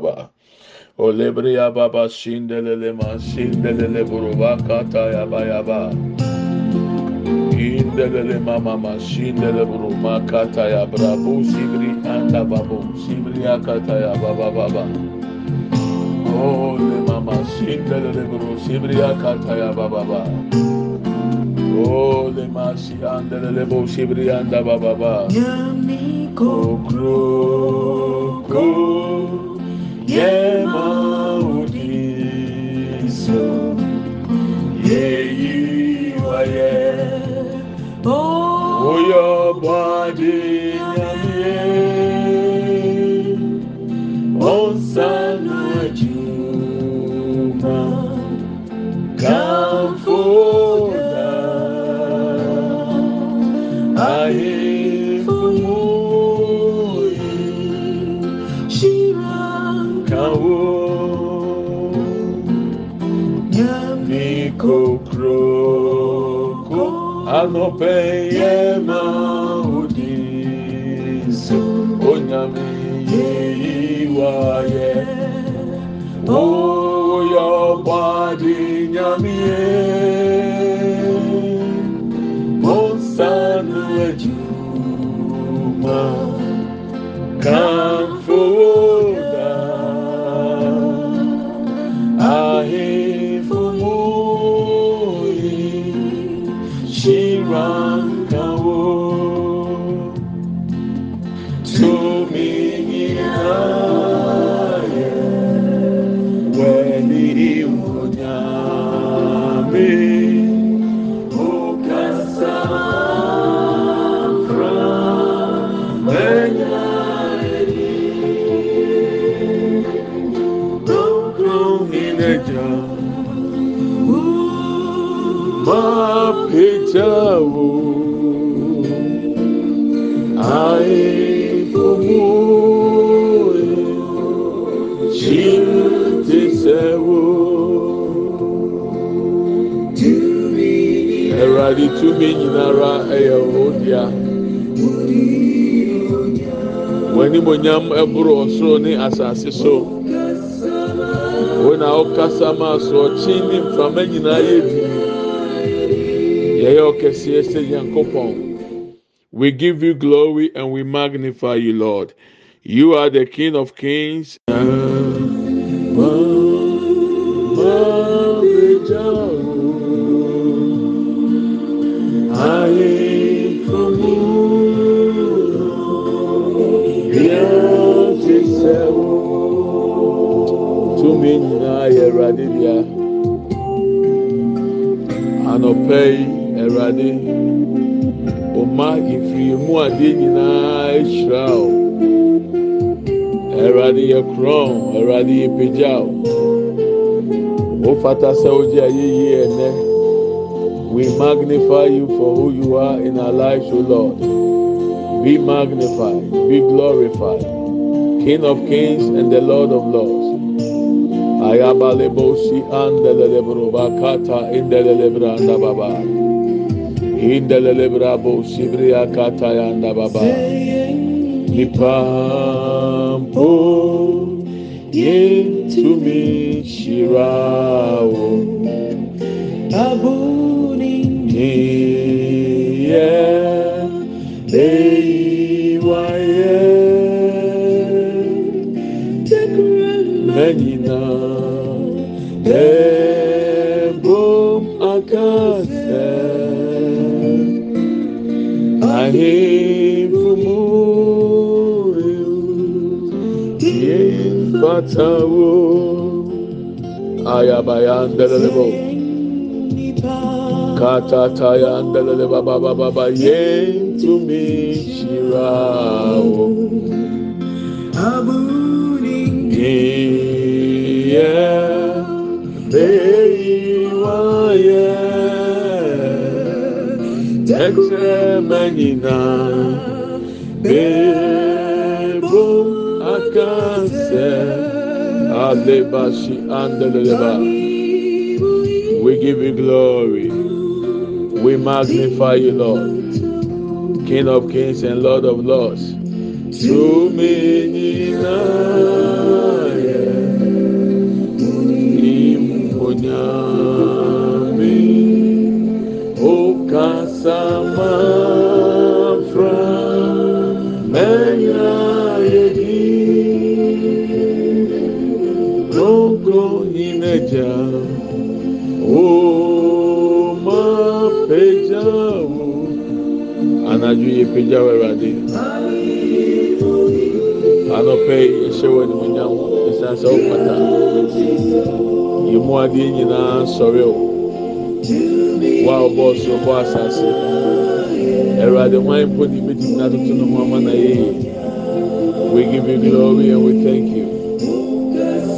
baba. Olebria baba shindelele ma shindelele buruba kata yaba yaba. Indelele mama ma shindele buruma kata ya brabo sibri anda babo sibri akata ya baba baba. Ole mama shindelele buru sibri akata ya baba baba. Ole masi andelele bo sibri anda baba baba. Okro ko body, on Sunday. ọpẹyẹ máa òdì sí onyàmì yìí wáyé ó yọ pàdé nyàmìyẹ. Nyinara ẹ̀bùrọ̀ ọ̀ṣọ́ ní asase so. Ọ̀kasa máa sọ ọ̀kyin ní nfàmà nyinaa ọ̀kẹ́sìẹ́ sẹ́ yẹn kọ́pọ̀n. We give you glory and we magnify you, Lord. You are the King of Kings. Awurade dea. Anɔpɛ yi, Awurade, ɔma mfirimu adeɛ nyinaa ahyira o. Awurade yɛ korɔn, Awurade yɛ pagya o. Wofata sɛ wogye ayɛyie ɛnɛ. We magnify you for who you are in our lives, O Lord. Be magnified, be glorified, King of kings and the Lord of lords. Ayabalebosi andelelebrovakata indelelebranda baba. Indelelebrabo sibriakata yanda baba. Nipampo yetumi shirao. Niye yefatawo ayabayandelelebo katatayandeleleba baba baba yentumi shirawo Yeah, leiwaye Exemenina Bebo akase Alebashi andeleba we give you glory. We magnify you, Lord. King of kings and Lord of lords. To me, Impunyami, O Kasama. Peja o peja o anadu yɛ peja ɛwurade anɔpɛ ɛhyɛ wɔ animonyam ɛsan sɛ ɔpata yɛ adeɛ nyinaa sɔre o wa ɔbɔ ɔsoro bɔ asase. Ɛwurade hwan mpo ne bɛtumi na toto no ho ama na yɛ yie we give you glory and we thank you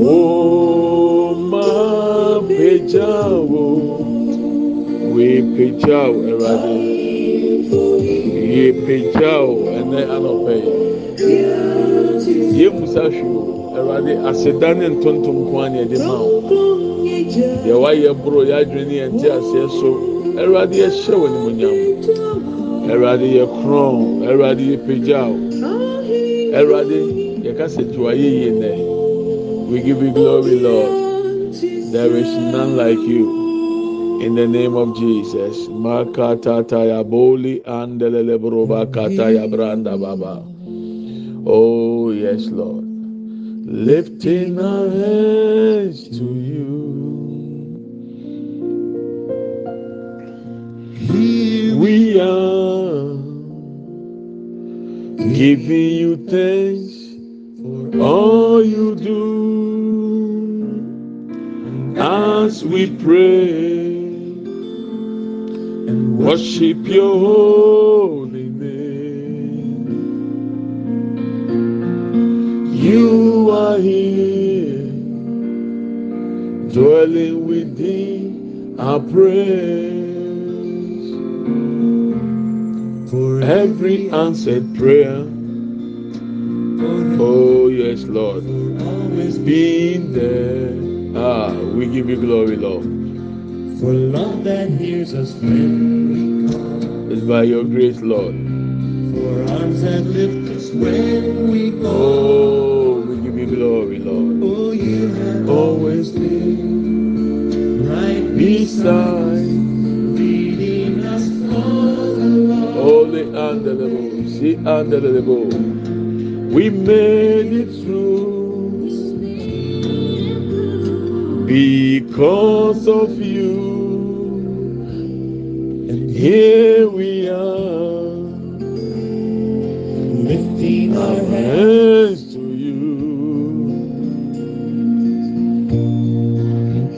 o ma pejawo we pejawo ẹwurade yẹ pejawo ẹnẹ anọpẹ. Yẹ musa hwio ẹwurade aseda ne ntontom kwan ne ẹde ma o. Yẹ wayẹ boro yẹ adwene ne yẹn ti aseɛ so ẹwurade yẹ hyɛ wɔ ne mu nyam ẹwurade yẹ kron ẹwurade yẹ pejawo. Erade, yɛkasa tu ayé yie nɛ. We give you glory, Lord. There is none like you. In the name of Jesus. Oh yes, Lord. Lifting our hands to you. Here we are giving you thanks for all you do as we pray and worship your holy name. You are here, dwelling within our praise. For every answered prayer, oh yes, Lord, always being there. Ah, we give you glory, Lord. For love that hears us when we call. It's by your grace, Lord. For arms that lift us when we fall. Oh, we give you glory, Lord. Oh, you have Always been right beside. leading us all along. Holy and the see and the We made it through because of you. And here we are, Lifting our hands. to you.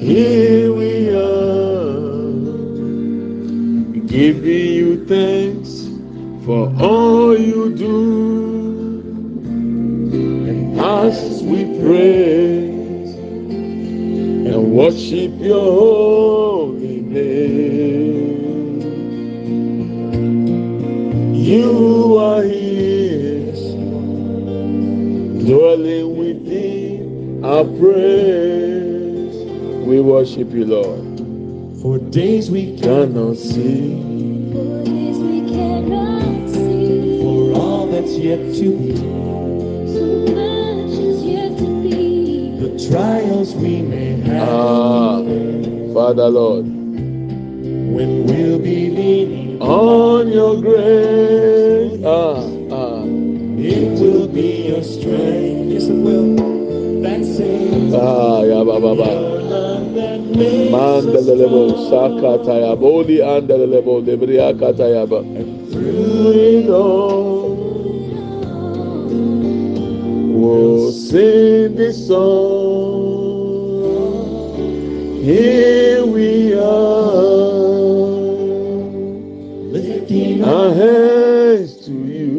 Here we are, giving you thanks for all you do. And as we and worship your holy name, you are here, dwelling within our praise. We worship you, Lord. For days we Cannot see. For days we cannot see, for all that's yet to be, trials we may have, Ah, Father, Lord. when we'll be leaning, on your grace. Ah, ah, it will be your strength. Yes, it will. That saves ah, ya ba ba ba. your love that Mandelebo strong. sakata ya boli andelebo debria kata ya ba. Through it all, we'll sing this song. Here we are, Lifting our hands to you.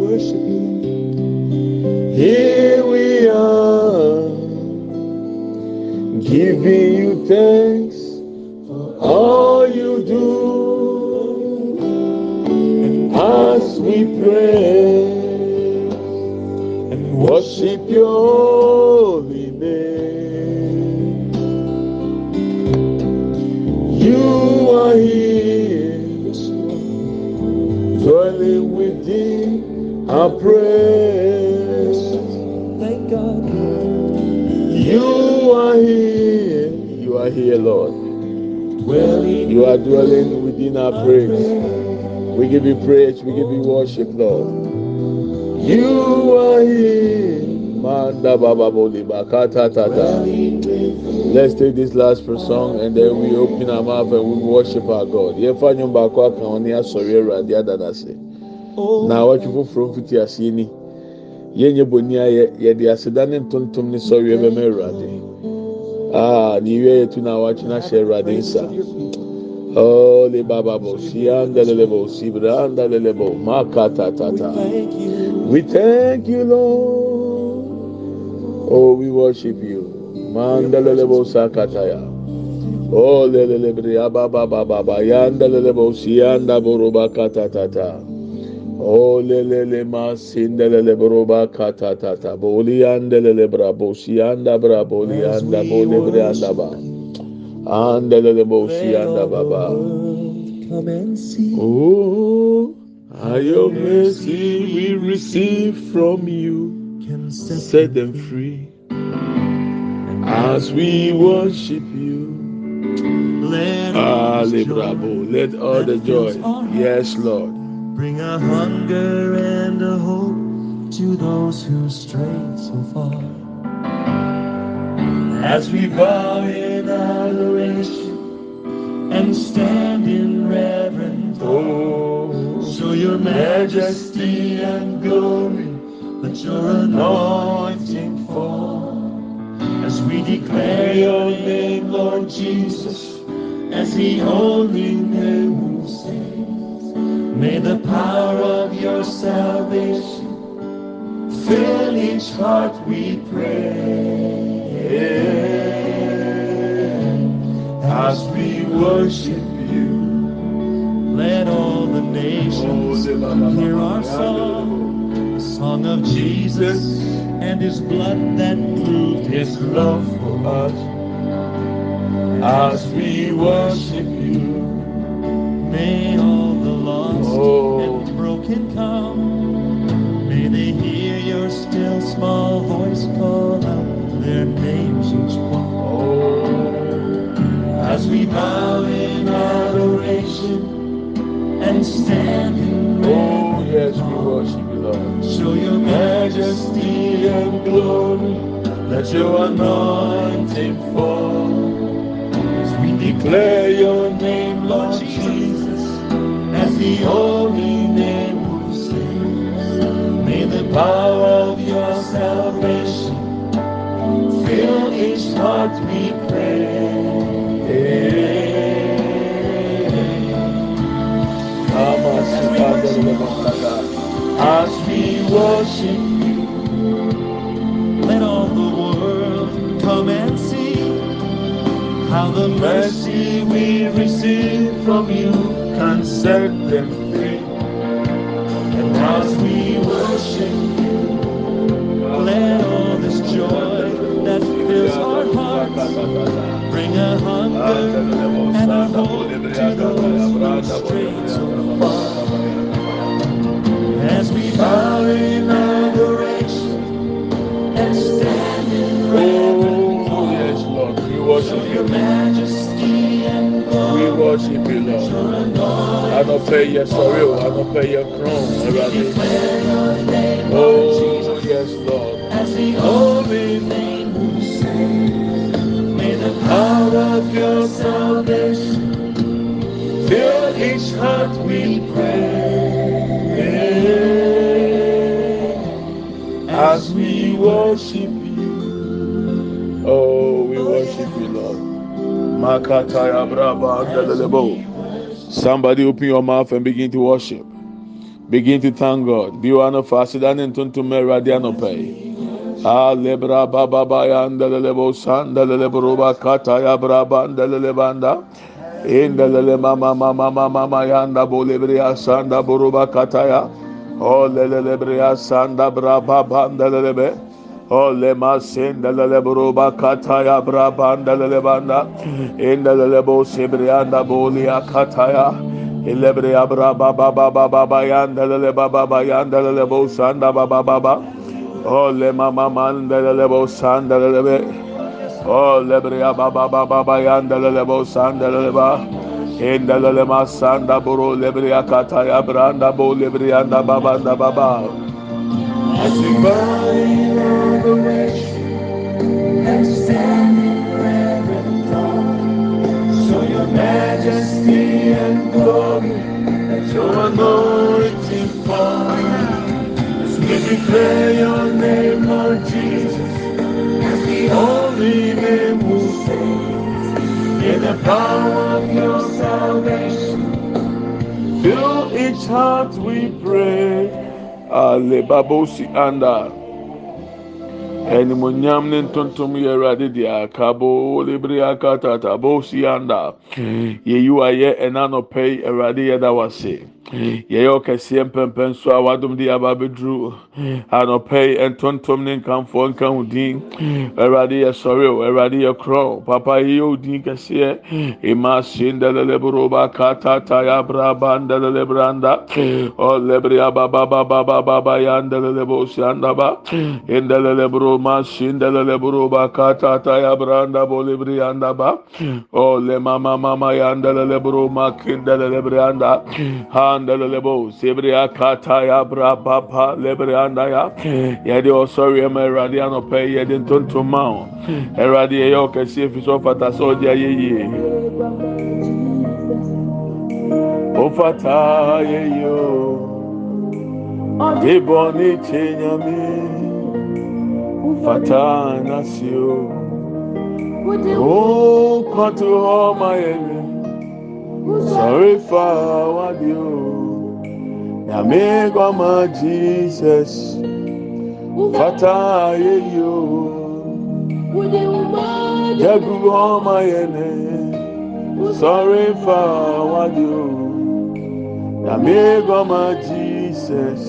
worship you. Here we are, giving you thanks for all you do. As we pray And Worship your holy name. You are here, dwelling within our praise. Thank God. You are here. You are here, Lord. Dwelling You are dwelling within our praise. We give you praise. We give you worship, Lord. You are here. Manda baba boli bakata tata. Let's take this last song and then we open our mouth and we worship our God. Yɛfa nnwom baako aka wɔn ne asɔre awurade ada n'ase. Oh, Na awɔtwe foforɔ mfiti aseɛ ni. Yɛnyɛ boni ayɛ yɛde aseda ne ntontom ne sɔre bɛma awurade. Ah, ne yɛ tu na awɔtwe na hyɛ awurade nsa. Holy Baba bo si andalele bo si bra andalele bo makata we tata. thank you. We thank you, Lord. Oh, we worship you. Mandalele bo sakataya. Oh, lelele bria baba baba ba yandalele bo si anda boroba kata tata. Oh, lelele ma sindelele boroba kata tata. Boli andelele bra ba. Andelele bo si Let anda all the baba. come and see. Oh, your mercy we receive from you. Set them free as we worship you. Let ah, all this Ali joy let all the joy. Yes, Lord. bring a hunger and a hope to those who strayed so far. As we bow in adoration and stand in reverence, Oh, show your majesty and glory. Let your anointing fall we declare your name, Lord Jesus, as the only name who saves. May the power of your salvation fill each heart, we pray. As we worship you, let all the nations hear our song, the song of Jesus and his blood that proved his love for us. As we worship you, may all the lost Oh. and broken come. May they hear your still small voice call out their names each one. oh, As we bow in adoration and stand in oh, yes, we worship Lord. show your majesty and glory. Let your anointing fall. As we declare your name, Lord Jesus, as the only name who saves. May the power of your salvation fill each heart, we pray. As we worship you, let all the world come and see how the mercy we receive from you can set them free. And as we worship you, let all this joy that fills our hearts bring a hunger your sorry. I don't pay your crown. Name, Lord Oh, Jesus, oh, yes, Lord. as the only name who saves. May the power of your salvation fill each heart, we pray. As we worship you. Oh, we worship you, Lord. Makataya braba andelelebo. Somebody open your mouth and begin to worship. Begin to thank God. Then into meradiano pay. Alebra baba baya andelelebo sandelelebo roba kataya braba andelelebanda. Indelele mama mama mama mama yanda bolebria sanda boruba kataya. Olelelebrea sanda braba bandelelebe. Ole masendelele buruba kataya brabandelele banda. Indelele bo sibrianda bolia kataya. Ilebrea braba baba baba bayandelele baba bayandelele bo sanda baba baba. Ole mama mandelele bo sandelele Ole brea baba baba bayandelele bo sandelele ba. Indelele masanda buru lebrea kataya branda bo lebrianda babanda baba. As we bind all the rich and stand in reverent awe, show your majesty and glory, let your anointing fall. As we declare your name, Lord Jesus, as the only name who saves, in the power of your salvation, Fill each heart we pray. Alebabosi anda. Ẹnimonyam ne ntontom yɛ Awurade di akabo libiri akatata bosi anda. Yeyi wa yɛ ɛna nɔpɛ yi Awurade yɛ da wase. yɛyɛ ɔkɛseɛ mpɛmpɛn so a wadom de yɛaba bɛduru hmm. anɔpɛi ɛntontom ne nkamfoɔ nka ho din. Hmm. Awurade yɛ sɔre o awurade yɛ korɔ papa yɛyɛ wo din kɛseɛ. Hmm. Ima syendelelebroba katata yabraba ndelelebranda ɔlebre ababababababa yandelelebo siandaba indelelebro ma syendelelebroba katata yabranda bolebri yandaba ɔle mama mama yandelelebro ma kindelebranda ha branda. Handelele bo sebri akata ya braba pa lebri anda ya. Yɛde ɔsɔre ɛma Awurade anɔpɛ yɛde ntontom ma wo. Awurade yɛyɛ ɔkɛseɛ fi so ɔfata sɛ ɔde ayɛ yie. Ɔfata ayɛ yie o. Debɔ ne kye nyame. Fata nasi o. O ma yɛ mi. sorry for what you nyame kɔma jesus. Fata ayɛ yi o jagu ɔma yɛ nɛ sorry for what you nyame kɔma jesus.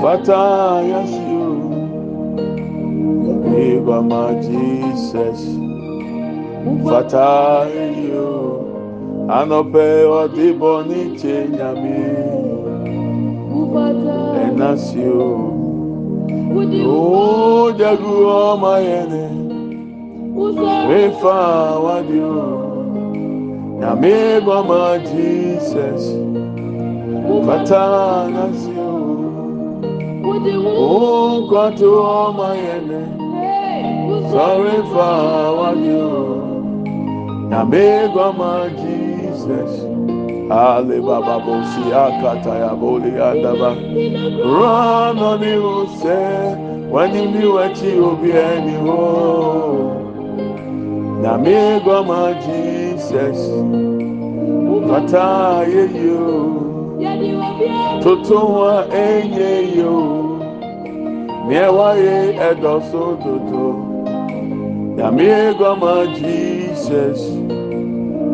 Fata ayɛ si o nyame kɔma jesus. Fata ayɛ yi o. Anɔpɛ ɔde bɔ ne kye nyame. Ɛnasi o. O jagu ọmọ yẹn ni. Refa wadi o. Nyame gbọmọ Jesus. Fata nasi o. O nkọtu ọmọ yẹn ni. Sọrí fa wadi o. Nyame gbọmọ Jesus. Ale baba bo si akata ya boli adaba. Run on the say when you knew what you be anymore. Na me go my Jesus. Fata ye yo. Toto wa enye yo. Miewa ye edoso toto. Na me my Jesus.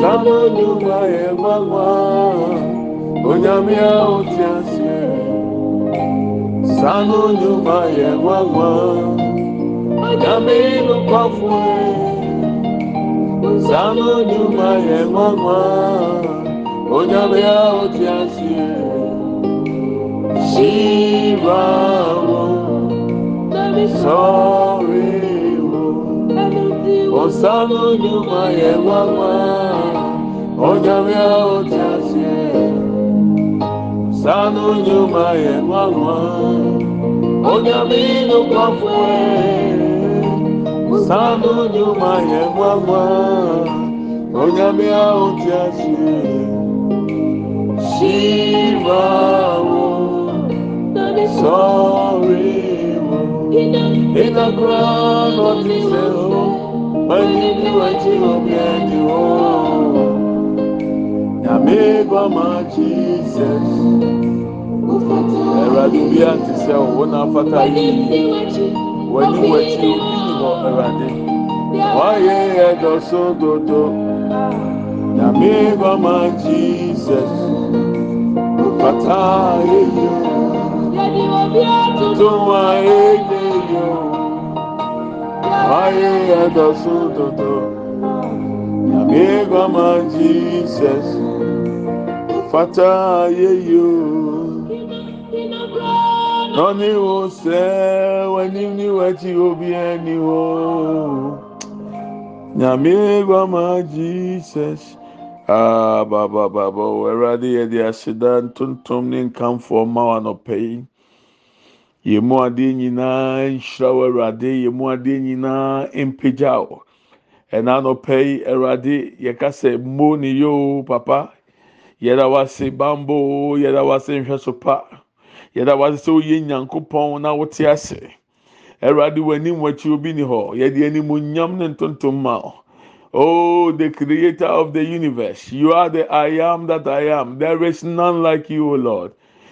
Osamo nyuma ye mama. Onyamia otiasie. Sano nyuma ye mama. Onyame no kwafue. Sano nyuma ye mama. Onyame a oti asie. Shirawo. Sorry oh. wo. Osano nyuma ye mama. Oh, Onyame a oti asie. Sano nyuma ye mama. Onyame no. Sano nyuma ye mama. Onyame a oti asie. Shivawo, sorry, in the ground of this hell, when you knew what you were behind you. nyame ma jesus. Awurade bi ate sɛ wo na afata yi. W'ani w'akyi obi ni hɔ awurade wɔayɛ ɛdɔ so dodo nyame ma jesus. Fata eyi o tó wá eyi eyi o wáyé ẹdọ sódodo. Gama Jesus Fata yeyo. Nani wo se wani ni wati obi eni ho Nyame gama Jesus Ah baba baba Awurade yɛ de ahyɛda ntontom ne nkamfo ma wa nɔpɛ yi. Yɛ mu adeɛ nyinaa nhyira wɔ Awurade. Yɛ mu adeɛ nyinaa mpagya wo. Ẹ̀nà nọpẹ́ yìí, Ẹ̀rọ̀adé yẹ kásẹ̀ mbó ni yóò papa. Yẹda wase bambo, yẹda wase nhwẹ́sopa. yɛda wase sɛ oyɛ nyankopɔn na wote ase ɛwurade w'anim w'akyi obi ni hɔ yɛde anim nyam ne ntontom ma oh the creator of the universe you are the i am that i am there is none like you o lord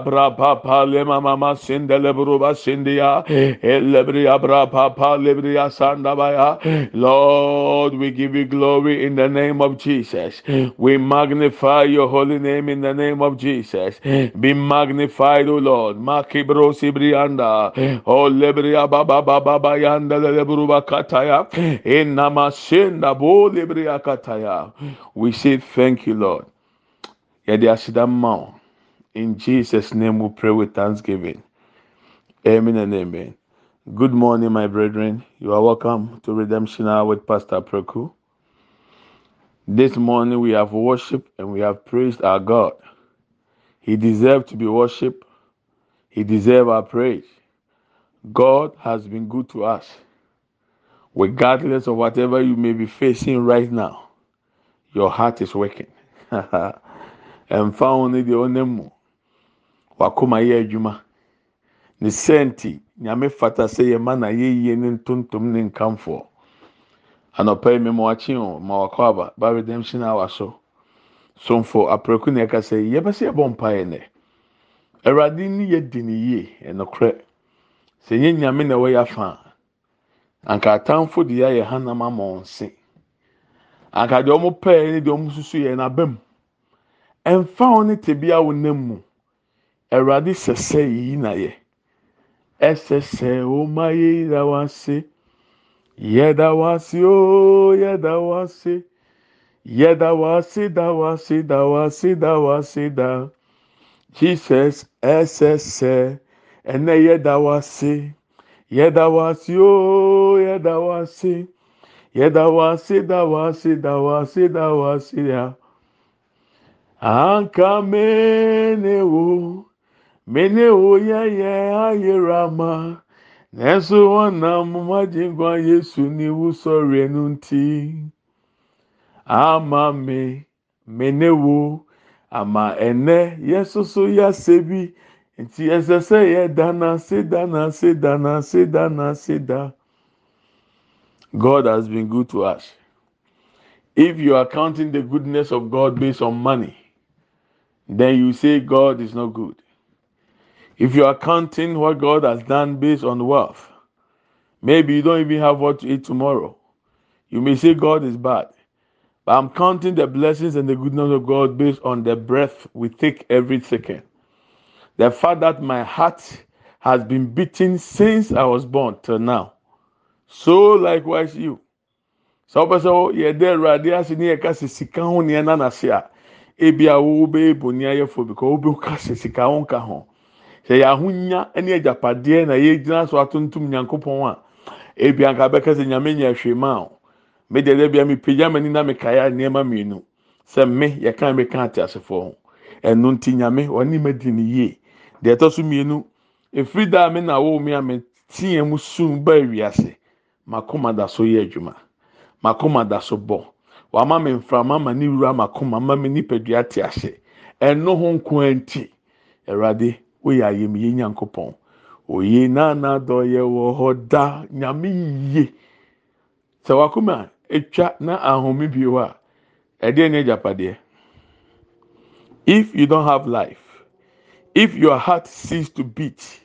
bra papa lema mama sinde le lebruba sindia. Elebri eh. abra papa lebri sanda baya. Eh. Lord, we give you glory in the name of Jesus. Eh. We magnify your holy name in the name of Jesus. Be magnified, O Lord. Makibro sibrianda. O lebria baba baba bayanda lebruba kataya. In namasinda bo lebria kataya. We say thank you, Lord. Yɛde aseda mma wo. In Jesus' name we pray with thanksgiving. Amen and amen. Good morning, my brethren. You are welcome to Redemption Hour with Pastor Preku. This morning we have worshiped and we have praised our God. He deserves to be worshipped. He deserves our praise. God has been good to us. Regardless of whatever you may be facing right now, your heart is working. And found the onemu. Wakoma yɛ adwuma. Ne sɛnti nyame fata sɛ yɛ ma na yɛyie ne ntontom ne nkamfoɔ. Anɔpa yi mmemme wakye o ma wakɔ aba ba redemption hour so. Somfo aprɛku na ɛka sɛ yɛbɛsɛ yɛbɔ mpa yɛ nɛ. Awurade ni yɛ di ne yie ɛnokorɛ. Sɛ nye nyame na ɛwɔ yɛ afa anka atamfo de yɛ hanam ama wɔn se. Anka deɛ wɔn pɛɛ ne deɛ wɔn susu yɛ n'abam. Ɛmfa wɔn ne tebea wɔn nam mu. awurade sɛsɛ yi na yɛ ɛsɛsɛ o ma yɛ da wase yɛda wase o yɛda wase yɛda wase da wase da wase da wase da jesus ɛsɛsɛ ɛnɛ yɛda wase yɛda wase o yɛda wase yɛda wase da wase da wase da wase da anka. Menewo. Menewo yɛyɛ ayerama. Nanso wɔnam magyengua Yesu ni wusɔre no nti. Ama me menewo ama ɛnɛ yɛsoso yɛasɛ bi nti ɛsɛ sɛ yɛda n'ase da n'ase da n'ase da n'ase da. God has been good to us. If you are counting the goodness of God based on money, then you say God is not good. If you are counting what God has done based on wealth, maybe you don't even have what to eat tomorrow. You may say God is bad. But I'm counting the blessings and the goodness of God based on the breath we take every second. The fact that my heart has been beating since I was born till now. So likewise you. Sɛ wopɛ sɛ yɛda awurade ase ne yɛka sɛ sika ho nneɛ na n'ase a ebi a wo bɛyɛ boni ayɛfo because wo bɛ ka hyɛ sika wo nka ho sɛ yɛ ahonya ne agyapadeɛ na yɛgyina so atontom nyankopɔn a. Ebi anka bɛka sɛ nyame nyɛ hwee ma o. Me deɛ deɛ bia me pagya m'ani na me kaeɛ nneɛma mmienu sɛ me yɛka me ka ate asefoɔ ho. Ɛno nti nyame ɔne ma di yie deɛ ɛtɔ so mmienu efiri da a me na wo mi a me teɛ mu sum ba ewiase makoma da so yɛ adwuma. Makoma da so bɔ. Wama me mframa ma ne wura makoma ma me nipadua te ase. Ɛno ho nko nti. Awurade woyɛ nyankopɔn oye nana dɔyɛ wɔ hɔ da nyame yie sɛ wakoma na ahome bio a ɛdeɛ ne agyapadeɛ. If you don't have life if your heart cease to beat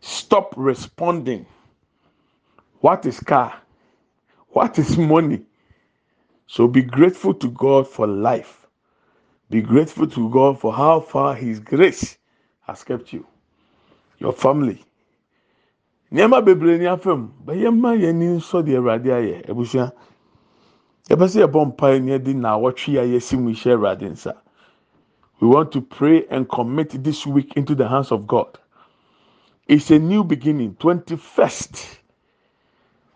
stop responding. What is car? What is money? So be grateful to god for life. Be grateful to god for how far his grace has kept you. Your family. Nneɛma bebree ni afɛm bɛyɛ mma yɛn ni nsɔ deɛ awurade ayɛ. Abusua yɛpɛ sɛ yɛbɔ mpae ne yɛde na awɔtwe a yɛsi mu ihyɛ awurade nsa. We want to pray and commit this week into the hands of god. It's a new beginning twenty first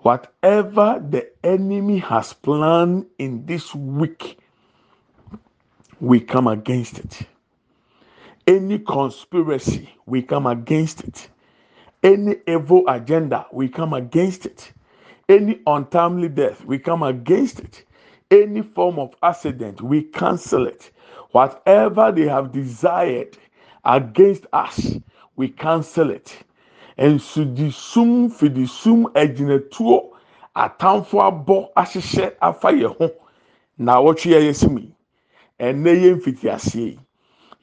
whatever the enemy has planned in this week we come against it any conspiracy we come against it. Any evil agenda we come against it. Any untimely death we come against it. Any form of accident we cancel it. Whatever they have desired against us we cancel it. Nsudi sum fidi sum agyinatuo atamfo abɔ ahyehyɛ afa yɛn ho na awɔtwe yɛ yɛsi mu yi ɛnɛ yɛ mfiti aseɛ yi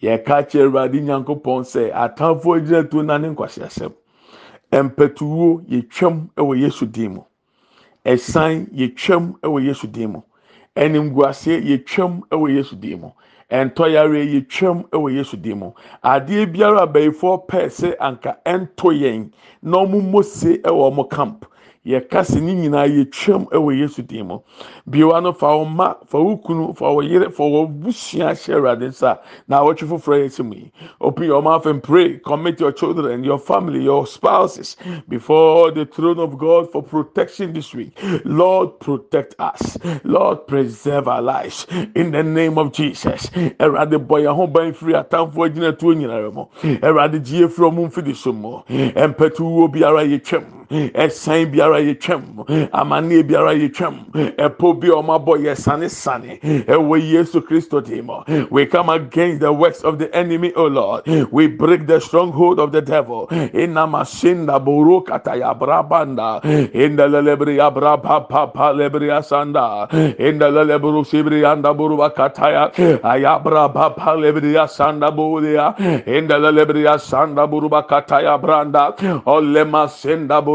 yɛka kyerɛ awurade nyankopɔn sɛ atamfo agyinatuo na ne nkwasiasɛm mpɛtuwo yɛtwam wɔ yesu din mu. Ɛsan yɛtwam wɔ yesu din mu. Ɛnimguaseɛ yɛtwam wɔ yesu din mu. Ɛntɔyare yɛtwam wɔ yesu din mu. Adeɛ biara abɛyifoɔ pɛɛ sɛ anka ɛntɔ yɛn na wɔn mose wɔ wɔn camp yɛkasa ne nyinaa yɛtwam wɔ yesu din mu. Biowa no fa wɔn mma fa wɔn kunu fa wɔn yere fa wɔn busua hyɛ awurade nsa na awɔtwe foforɔ yɛ sɛm yi. Open your mouth and pray. Commit your children your family your spouses before the throne of god for protection this week. Lord protect us. Lord preserve our lives. In the name of jesus. Awurade bɔ yɛn ho ban firi atamfoɔ gyina tuo nyinaa mu. Awurade gye efiri ɔmo mfidi so mu. Mpɛtuwo biara yɛtwam ɛsan biara yɛtwam amanneɛ biara yɛtwam ɛpo bi a ɔmo abɔ yɛ sane sane ɛwɔ yesu kristo we come against the works of the enemy o lord. We break the stronghold of the devil. Inamashinda buru kataya brabanda inda lelebri abra papa lebri asanda inda lelebru sibri anda buru kataya ayabra papa lebri asanda buria inda lelebri asanda buru kataya branda. Olema senda buru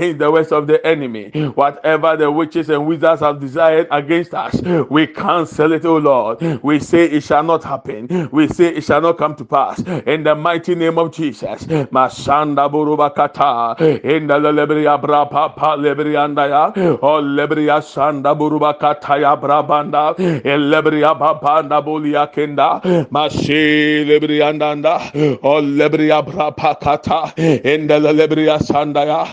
against the works of the enemy. Whatever the witches and wizards have desired against us we cancel it oh Lord. We say it shall not happen. We say it shall not come to pass. In the mighty name of Jesus. Burubakata in the o brabanda o bra pakata oh, oh, in the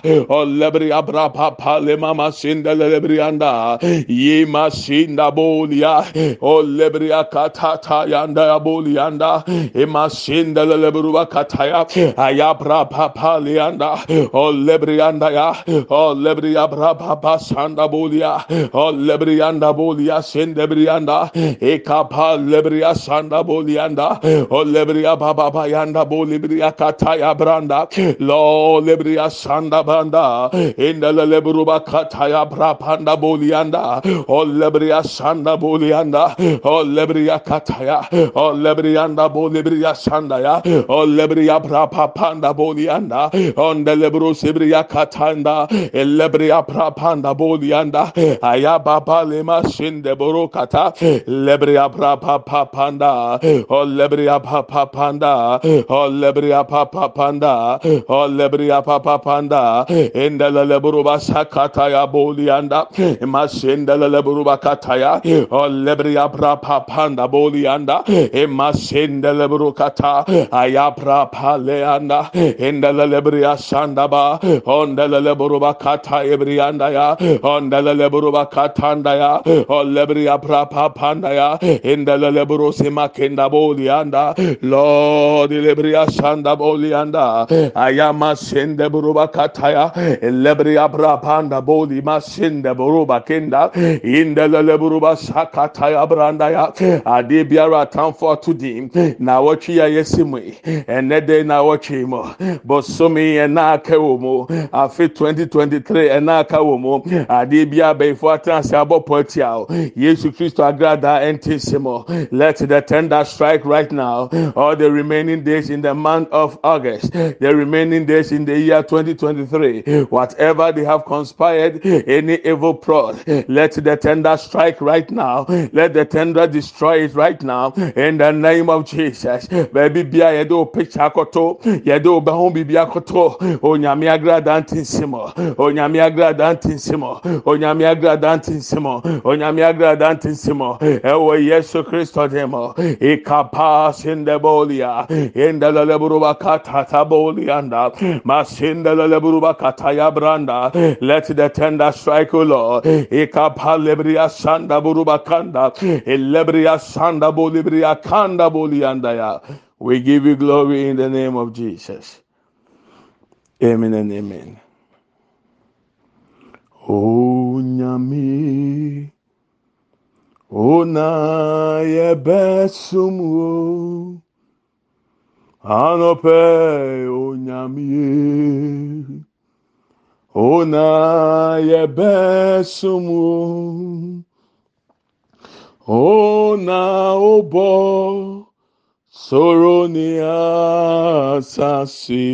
o oh, lebria bra papa le mama sinda lebrianda ye masinda bolia. O lebria katata yanda ya bolianda e masinda lebruba kataya ayabra papa leanda o lebrianda ya. O lebria bra papa sanda bolia. O lebrianda bolia sende brianda e kapa lebria sanda bolianda o lebria baba bayanda bolibria kataya branda. Lo lebria sanda banda panda indele buruba kataya brapanda bolianda olebria sanda bolianda olebria kataya olebrianda bolibria sanda ya olebria brapa panda bolianda ondele buru sibria katanda elebria brapanda bolianda ayababa lema shinde buru kata lebria brapa panda olebria papa panda olebria papa panda olebria papa panda indele leburuba sakata ya bolianda. Masindele leburuba kataya olebria brapa panda bolianda. Masindele leburu kata ayabra paleanda indele lebria sandaba. Ondele leburuba kata ebrianda ya ondele leburuba katanda ya olebria brapa panda ya indele leburu simakenda bolianda. Lord lebria sanda bolianda. Ayama sende buruba kataya lebria brapanda boli masinde buruba kenda. Indele leburuba sakataya branda ya. Ade biara atamfo atudi na wɔtwe ya yɛsi mu ɛnɛ de na wɔtwe mu bosomi ɛna aka wɔ mu afe 2023 ɛna aka wɔ mu ade bi abɛɛfo atena ase abɔ pɔtia o yesu kristo agrada ɛnte let the tender strike right now. All the remaining days in the month of august. The remaining days in the year 2023 whatever they have conspired any evil plot let the tender strike right now. Let the tender destroy it right now. In the name of jesus. Baabi bia yɛde o picture akoto yɛde o bɛho bibi akoto onyame agrada ntinsimo onyame agrada ntinsimo onyame agrada ntinsimo onyame agrada ntinsimo ɛwɔ yesu kristo demo. Ikapa sindebolia indalele buruba katata bolianda masindalele buruba kataya branda let the tender strike o lord. Ikapa lebria sanda buruba kanda elebria sanda bolibria kanda bolianda ya we give you glory in the name of jesus. Amen and amen. O onyame ona yebesumu anope onyame ona yɛbɛsomu ona obɔ soro ne asase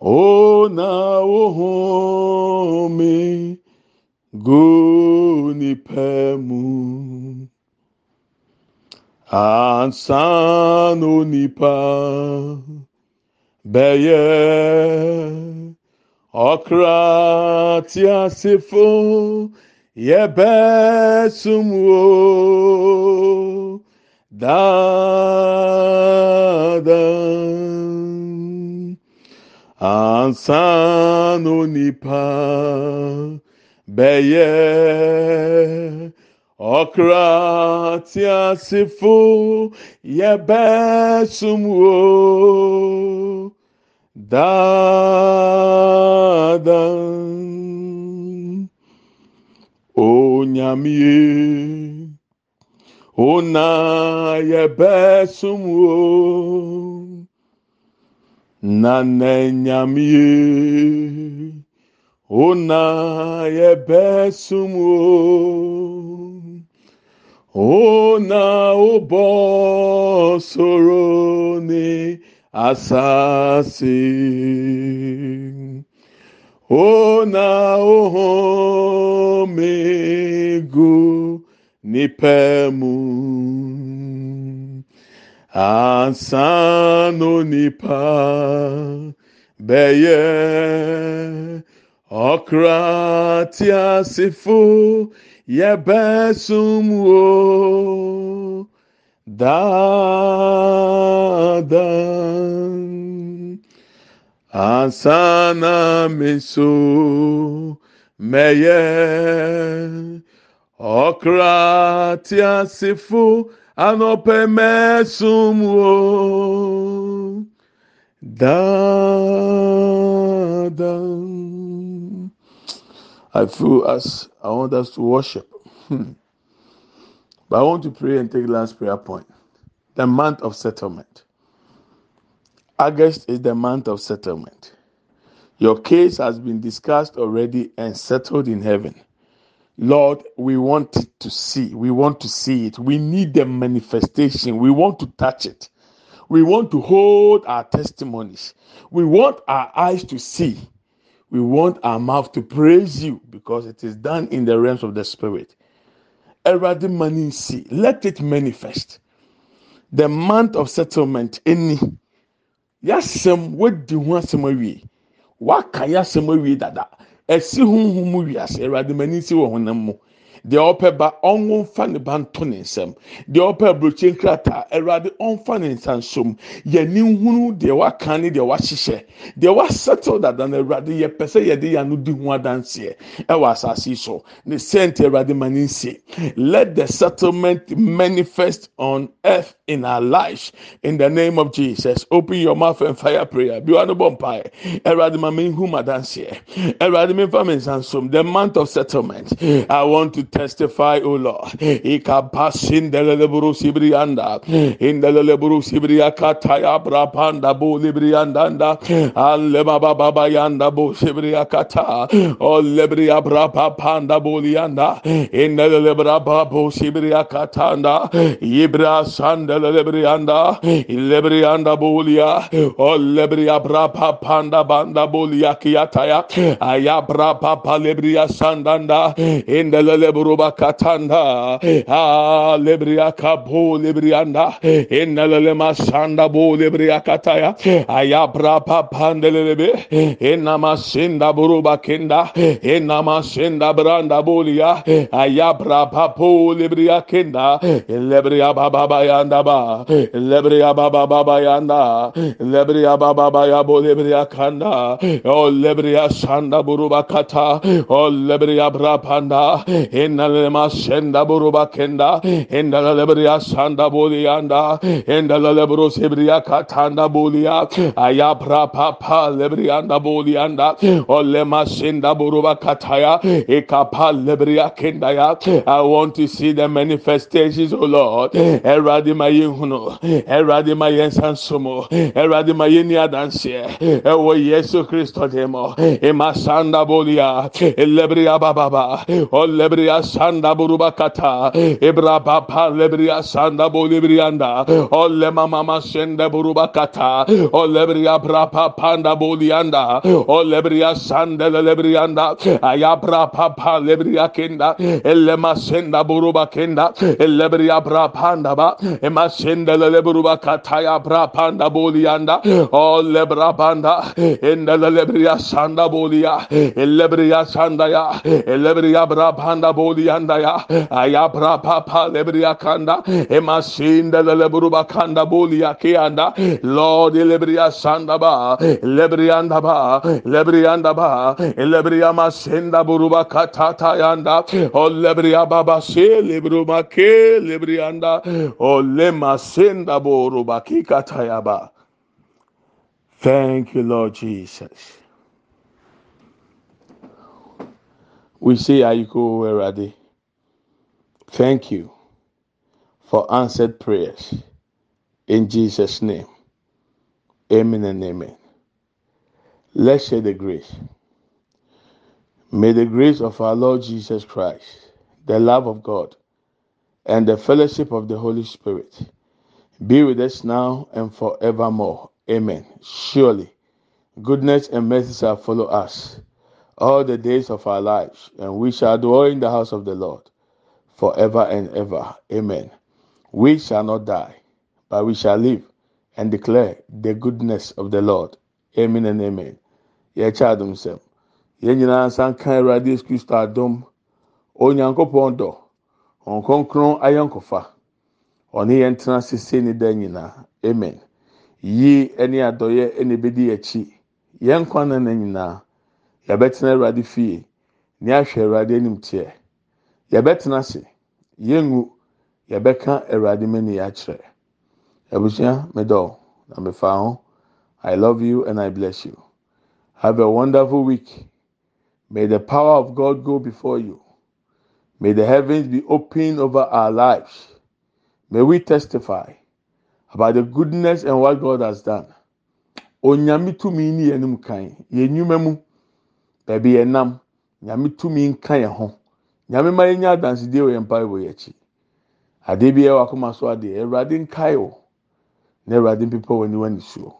ona wohome gu nipa mu ansa no nipa. Bɛyɛ Ọkra tí a sì fún yẹ bẹ́ sunwó dáadáa. Ansan onípa bẹ́yẹ. Ọkra tí a sì fún yẹ bẹ́ sunwó. daadan onyamie wo na yɛbɛsom o na nɛ nyamie wo na yɛbɛsom o wo na wobɔ sorone asase ona ohomego nipemu. Ansano nipa bẹyẹ ọkra tí a ansana meso mẹyẹ ọkra tí a sì fún anọpẹ mẹsùn wò dáadáa. I feel as I want us to worship. Hmm. But I want to pray and take last prayer point. The month of settlement. August is the month of settlement. Your case has been discussed already and settled in heaven. Lord, we want to see. We want to see it. We need the manifestation. We want to touch it. We want to hold our testimonies. We want our eyes to see. We want our mouth to praise you because it is done in the realms of the spirit. Eradi mani see. Let it manifest. The month of settlement. Any. Yasem wadi ho asɛm awie. Waka yasɛm awie dada. Ɛsi huhum mu wiase. Eradi mani si wɔ honam mu. Deɛ ɔpɛ ba ɔnwo nfa ne ba nto ne nsam. Deɛ ɔpɛ aburokye nkrataa awurade ɔnfa ne nsa nsom. Yɛni nhunu deɛ waka ne deɛ wahyehyɛ. Deɛ wasɛtew dada no awurade yɛpɛ sɛ yɛde yɛn ano di ho adanseɛ ɛwɔ asase yi so. Ne sɛnti awurade ma ne let the settlement manifest on earth in our lives. In the name of jesus open your mouth and fire prayer. Bi wa no bɔ mpae. Awurade ma me nhu ma danseɛ awurade me nfa me nsa nsom. The month of settlement. I want to testify, O Lord. Ikapasin deleburu sibrianda. In deleburu sibria kataya brapanda bo libriandanda. Alema baba bayanda bo sibria kata. O lebria brapa panda bo lianda. In delebra babo sibria katanda. Ibra sandele lebrianda. Lebrianda bolia. O lebria brapa panda banda bolia kiataya. Ayabra papa lebria sandanda. In lebruba katanda. A lebria kapo lebrianda enelele masanda bo lebria kataya. Ayabra papandelebe enama senda buruba kenda enama senda branda bolia ayabra papo lebria kenda lebria baba bayanda ba lebria baba baba yanda. Lebria baba baya bo lebria kanda. O lebria sanda buruba kata. O lebria brapanda Enalema senda buruba kenda. Endala lebria sanda bolianda. Endala lebro sebria katanda bolia. Ayabra papa lebrianda bolianda. Olema senda buruba kataya. Ekapa lebria kenda ya. I want to see the manifestations, O Lord. Eradi mayehuno. Eradi mayensansumo. Eradi mayeni adanse. Ewo Yesu Kristo demo. Emasanda bolia. Elebria bababa. Olebria sanda buruba kata. Ebra papa lebria sanda bolibrianda olle mama masende buruba kata. Olebria brapa panda bolianda olebria sanda lebrianda. Ayabra papa lebria kenda. Elle masenda buruba kenda. Lebria brapanda ba. Emasenda leburuba kata. Ya brapanda bolianda olebra banda enda lebria sanda bolia lebria sanda ya. Lebria brapanda bolianda ya ayabra papa lebria kanda emasinda lebruba kanda bolia kianda lord lebria sanda ba lebrianda ba lebrianda ba lebria masenda buruba katata yanda. O lebria baba se lebruma ke lebrianda o lema senda buruba kikata yaba thank you lord jesus we say Aiko Erade. Thank you for answered prayers. In Jesus' name. Amen and amen. Let's share the grace. May the grace of our Lord Jesus Christ, the love of God, and the fellowship of the Holy Spirit be with us now and forevermore. Amen. Surely, goodness and mercy shall follow us all the days of our lives, and we shall dwell in the house of the Lord forever and ever. Amen. We shall not die, but we shall live and declare the goodness of the Lord. Amen and amen. Yɛkyɛ adom sɛm. Yɛn nyinaa nsa nka Awurade Yesu Kristo adom. Onyankopɔn dɔ. Wɔn kronkron ayɔnkofa. Ɔne yɛn tena sese ne. Amen. Yie ne adɔyɛ na ebedi akyi. Yɛn kwan na nyinaa. Yɛbɛtena awurade fie. Ne ahwɛ awurade anim teɛ. Yɛbɛtena ase. Yɛngu yɛbɛka awurade mani akyerɛ. Abusua medɔw na mefa ho. I love you and i bless you. Have a wonderful week. May the power of god go before you. May the heavens be open over our lives. May we testify about the goodness and what god has done. Onyame tumi ni yɛn mu kan. Yɛn mu baabi yɛn nam nyame tumi nka yɛn ho. Nyame ma yɛn nya adansidie wɔ yɛn mpa wɔ yɛn akyi. Adeɛ bi yɛ wɔ akoma so adeɛ awurade nkae o na awurade mpepa wɔ niwa nisuo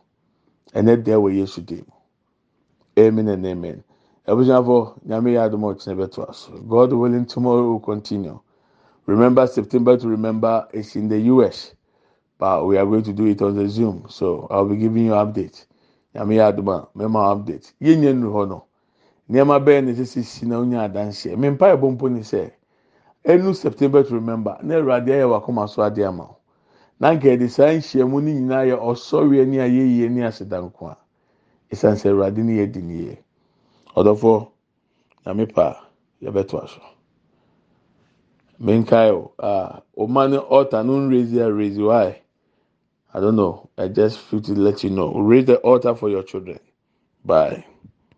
ɛnɛ deɛ wɔ yesu dim amen and amen. Abusuafo nyame yɛ adum a ɔkyerɛ bɛto aso. God willing tomorrow will continue. Remember september to remember it's in the us but we are going to do it on the zoom. So i'll be giving you update. Nyame yɛ adum a mɛma update. Yɛn nyɛ nuru hɔ no nneɛma bɛyɛ ne sisi si na onye adanseɛ. Mmepa ɛbɔ mpo ne sɛ enu september to remember na awurade ayɛ wakoma so ade ama wo. Na nka yɛde saa nhyiamu ne nyinaa yɛ ɔsɔre ani a yɛyie ne asedanko a esan sɛ awurade ne yɛ di ne yie. Ɔdɔfo nyame pa yɛbɛto aso menkae o ah ɔma ne altar no raise a raise why? I don't know. I just feel to let you know. Raise the altar for your children. Bye.